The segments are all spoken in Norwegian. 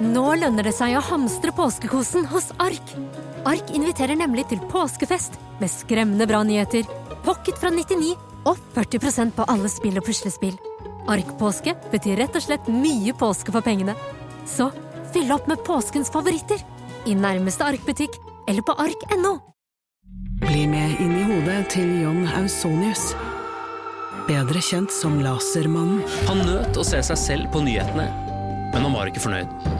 Nå lønner det seg å hamstre påskekosen hos Ark. Ark inviterer nemlig til påskefest med skremmende bra nyheter, pocket fra 99 og 40% på alle spill og puslespill. Ark-påske betyr rett og slett mye påske for pengene. Så fyll opp med påskens favoritter i nærmeste Ark-butikk eller på ark.no. Bli med inn i hodet til John Ausonius. Bedre kjent som Lasermannen. Han nøt å se seg selv på nyhetene, men han var ikke fornøyd.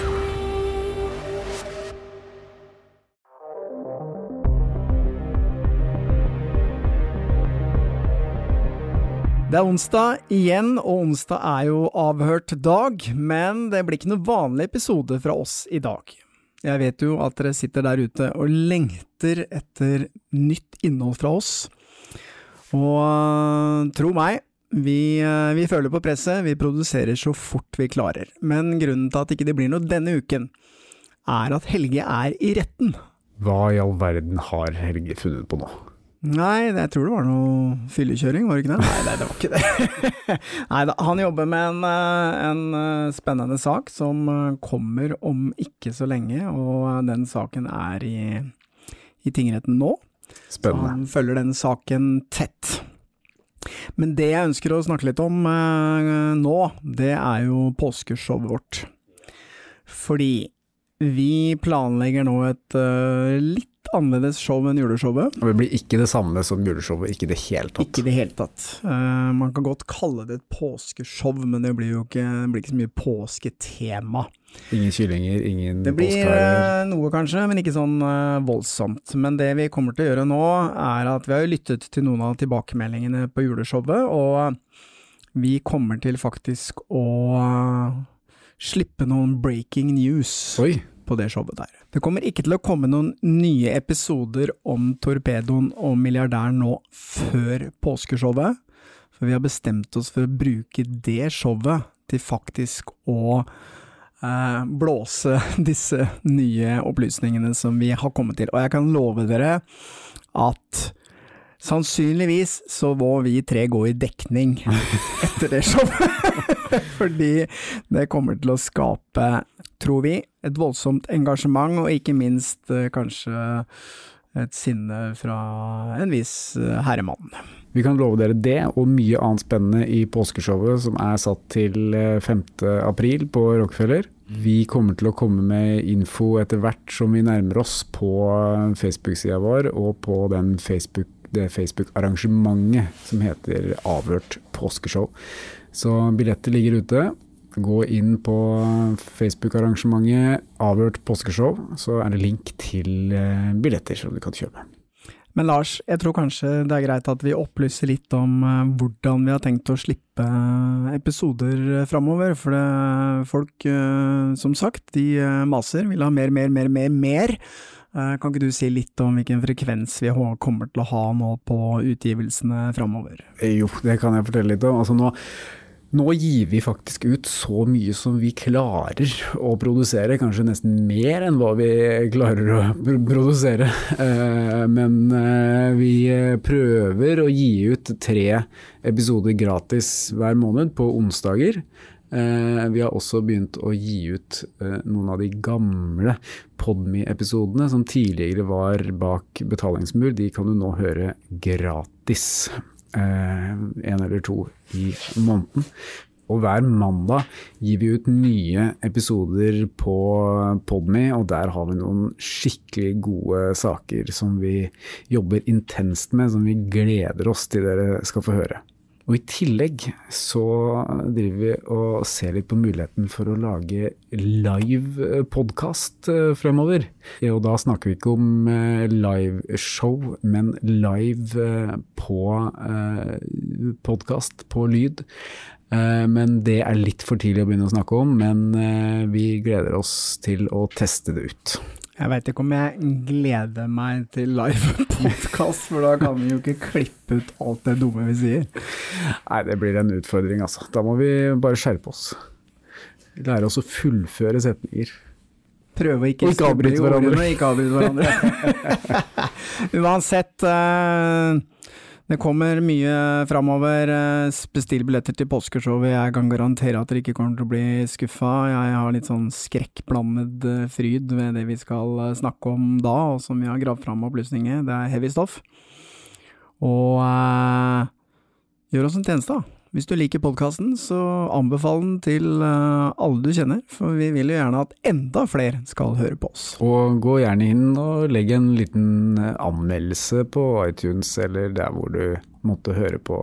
Det er onsdag igjen, og onsdag er jo avhørt dag, men det blir ikke noe vanlig episode fra oss i dag. Jeg vet jo at dere sitter der ute og lengter etter nytt innhold fra oss. Og øh, tro meg, vi, øh, vi føler på presset, vi produserer så fort vi klarer. Men grunnen til at ikke det blir noe denne uken, er at Helge er i retten. Hva i all verden har Helge funnet på nå? Nei, jeg tror det var noe fyllekjøring, var det ikke det? Nei, nei det var ikke det. nei da, han jobber med en, eh, en, eh, spennende sak som eh, kommer om ikke så lenge, og den saken er i, i tingretten nå. Spennende. Så han følger den saken tett. Men det jeg ønsker å snakke litt om nå, det er jo påskeshowet vårt. Fordi vi planlegger nå et litt annerledes show enn juleshowet. Og det blir ikke det samme som juleshowet, ikke i det hele tatt. Ikke i det hele tatt. Uh, man kan godt kalle det et påskeshow, men det blir jo ikke, blir ikke så mye påsketema. Ingen kyllinger, ingen Det blir eh, noe kanskje, men ikke sånn uh, voldsomt. Men det vi kommer til å gjøre nå, er at vi har lyttet til noen av tilbakemeldingene på juleshowet, og vi kommer til faktisk å uh, slippe noen breaking news Oi, på det showet der. Det kommer ikke til å komme noen nye episoder om Torpedoen og milliardæren nå før påskeshowet, for vi har bestemt oss for å bruke det showet til faktisk å eh, blåse disse nye opplysningene som vi har kommet til. Og jeg kan love dere at sannsynligvis så må vi tre gå i dekning etter det showet. Fordi det kommer til å skape, tror vi, et voldsomt engasjement, og ikke minst eh, kanskje et sinne fra en viss eh, herremann. vi kan love dere det, og mye annet spennende i påskeshowet som er satt til eh, 5. april på Rockefeller. Vi kommer til å komme med info etter hvert som vi nærmer oss på eh, Facebook-sida vår, og på den Facebook, det Facebook-arrangementet som heter Avhørt påskeshow. Så billetter ligger ute. Gå inn på Facebook-arrangementet Avhørt påskeshow, så er det link til eh, billetter som du kan kjøpe. Men Lars, jeg tror kanskje det er greit at vi opplyser litt om eh, hvordan vi har tenkt å slippe eh, episoder framover. For folk, som sagt, de maser, vil ha mer, mer, mer, mer, mer. Eh, Kan ikke du si litt om hvilken frekvens vi kommer til å ha nå på utgivelsene framover? Jo, det kan jeg fortelle litt om. Altså nå, nå gir vi faktisk ut så mye som vi klarer å produsere, kanskje nesten mer enn hva vi klarer å produsere. Eh, Men eh, vi prøver å gi ut tre episoder gratis hver måned på onsdager. Eh, Vi har også begynt å gi ut eh, noen av de gamle Podme-episodene som tidligere var bak betalingsmur. De kan du nå høre gratis. Eh, en eller to i måneden. Og hver mandag gir vi ut nye episoder på Podme, og der har vi noen skikkelig gode saker som vi jobber intenst med, som vi gleder oss til dere skal få høre. Og i tillegg så driver vi og ser litt på muligheten for å lage live podkast fremover. Og da snakker vi ikke om eh, liveshow, men live eh, på podkast, på lyd. Eh, Men det er litt for tidlig å begynne å snakke om, men eh, vi gleder oss til å teste det ut. Jeg veit ikke om jeg gleder meg til live podkast, for da kan vi jo ikke klippe ut alt det dumme vi sier. Nei, det blir en utfordring, altså. Da må vi bare skjerpe oss. Lære oss å fullføre setninger. Prøve å ikke, ikke avbryte hverandre. ikke avbryte hverandre. Uansett, eh, det kommer mye framover. Eh, Bestill billetter til påskeshowet. Jeg kan garantere at dere ikke kommer til å bli skuffa. Jeg har litt sånn skrekkblandet eh, fryd ved det vi skal eh, snakke om da, og som vi har gravd fram opplysninger. Det er heavy stoff. Og eh, gjør oss en tjeneste, da. Hvis du liker podkasten, så anbefal den til eh, alle du kjenner, for vi vil jo gjerne at enda flere skal høre på oss. Og gå gjerne inn og legg en liten eh, anmeldelse på iTunes eller der hvor du måtte høre på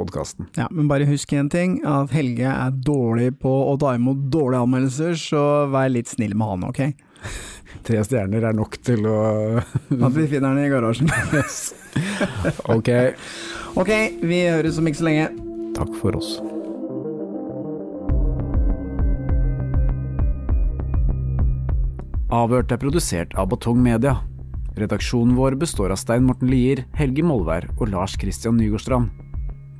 podkasten. Ja, men bare husk én ting, at Helge er dårlig på å ta imot dårlige anmeldelser, så vær litt snill med han, ok? Tre stjerner er nok til å At vi finner den i garasjen. Ok, ok, vi høres om ikke så lenge. Takk for oss. Avhørt er produsert av Batong Media. Redaksjonen vår består av Stein Morten Lier, Helge Molvær og Lars Christian Nygårdstrand.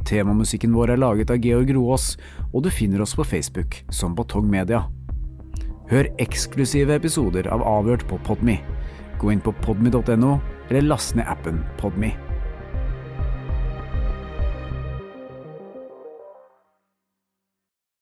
Temamusikken vår er laget av Georg Roaas, og du finner oss på Facebook som Batong Media. Hør eksklusive episoder av Avhørt på Podme. Gå inn på podme.no, eller last ned appen Podme.